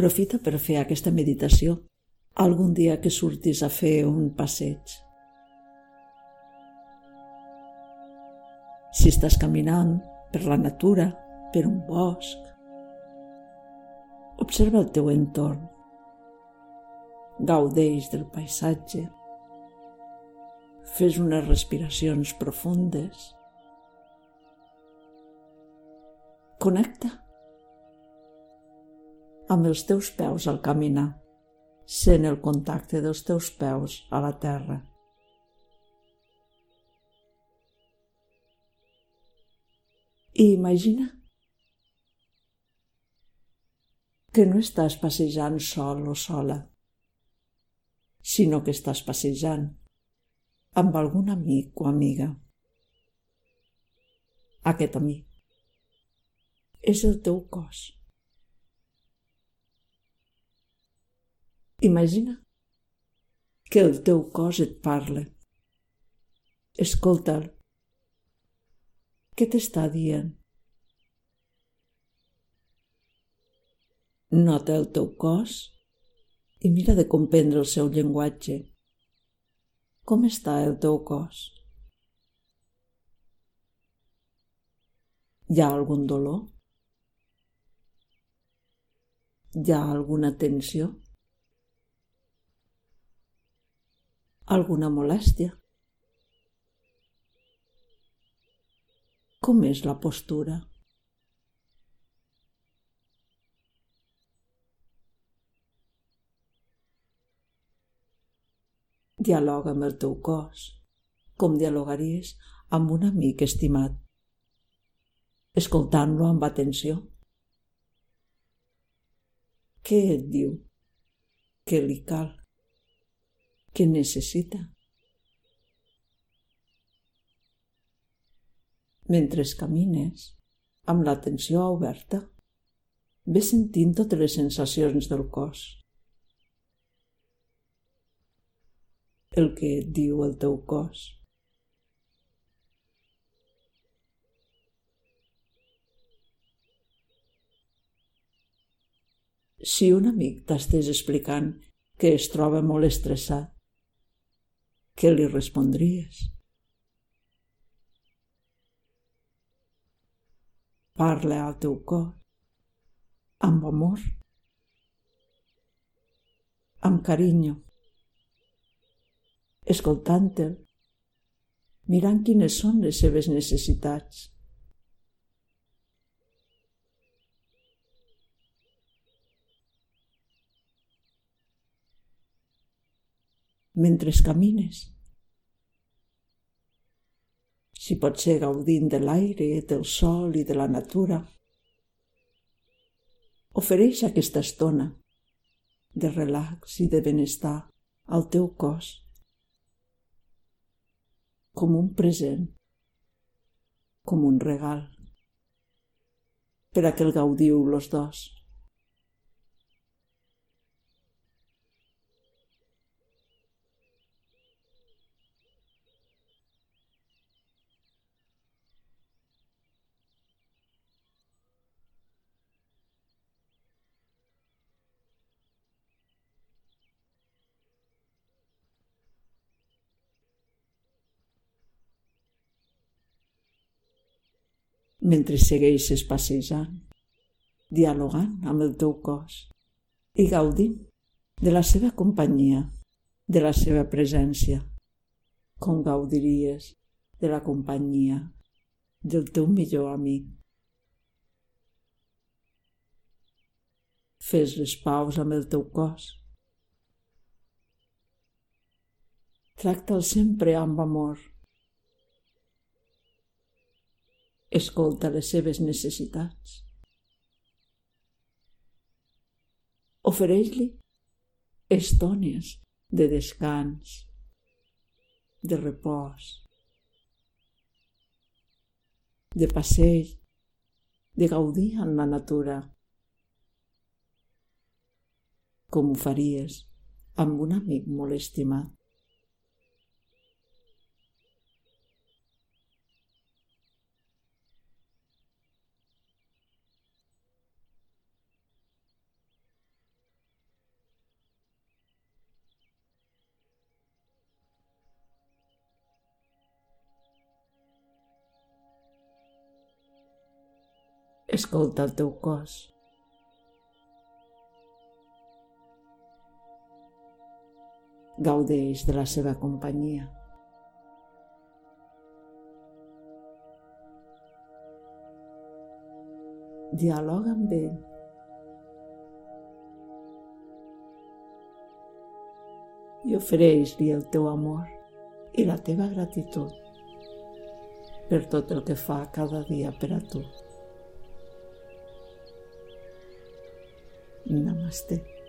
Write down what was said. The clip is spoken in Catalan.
Aprofita per fer aquesta meditació algun dia que surtis a fer un passeig. Si estàs caminant per la natura, per un bosc, observa el teu entorn. Gaudeix del paisatge. Fes unes respiracions profundes. Connecta amb els teus peus al caminar, sent el contacte dels teus peus a la terra. I imagina que no estàs passejant sol o sola, sinó que estàs passejant amb algun amic o amiga. Aquest amic és el teu cos. Imagina que el teu cos et parla. Escolta'l. Què t'està dient? Nota el teu cos i mira de comprendre el seu llenguatge. Com està el teu cos? Hi ha algun dolor? Hi ha alguna tensió? Alguna molèstia. Com és la postura? Dialoga amb el teu cos, com dialogaries amb un amic estimat, escoltant-lo amb atenció. Què et diu? Què li cal? Que necessita. Mentre camines, amb l'atenció oberta, ve sentint totes les sensacions del cos. El que et diu el teu cos. Si un amic t'estés explicant que es troba molt estressat, què li respondries? Parla al teu cor amb amor, amb carinyo, escoltant-te'l, mirant quines són les seves necessitats. Mentre camines. Si pot ser gaudint de l'aire, del sol i de la natura. Ofereix aquesta estona de relax i de benestar al teu cos com un present, com un regal, per a que el gaudiu los dos. Mentre segueixes passejant, dialogant amb el teu cos i gaudint de la seva companyia, de la seva presència, com gaudiries de la companyia del teu millor amic. Fes les paus amb el teu cos. Tracta'l sempre amb amor Escolta les seves necessitats. Ofereix-li estones de descans, de repòs, de passeig, de gaudir en la natura, com ho faries amb un amic molt estimat. Escolta el teu cos. Gaudeix de la seva companyia. Dialoga amb ell. I ofereix-li el teu amor i la teva gratitud per tot el que fa cada dia per a tu. みんなまして。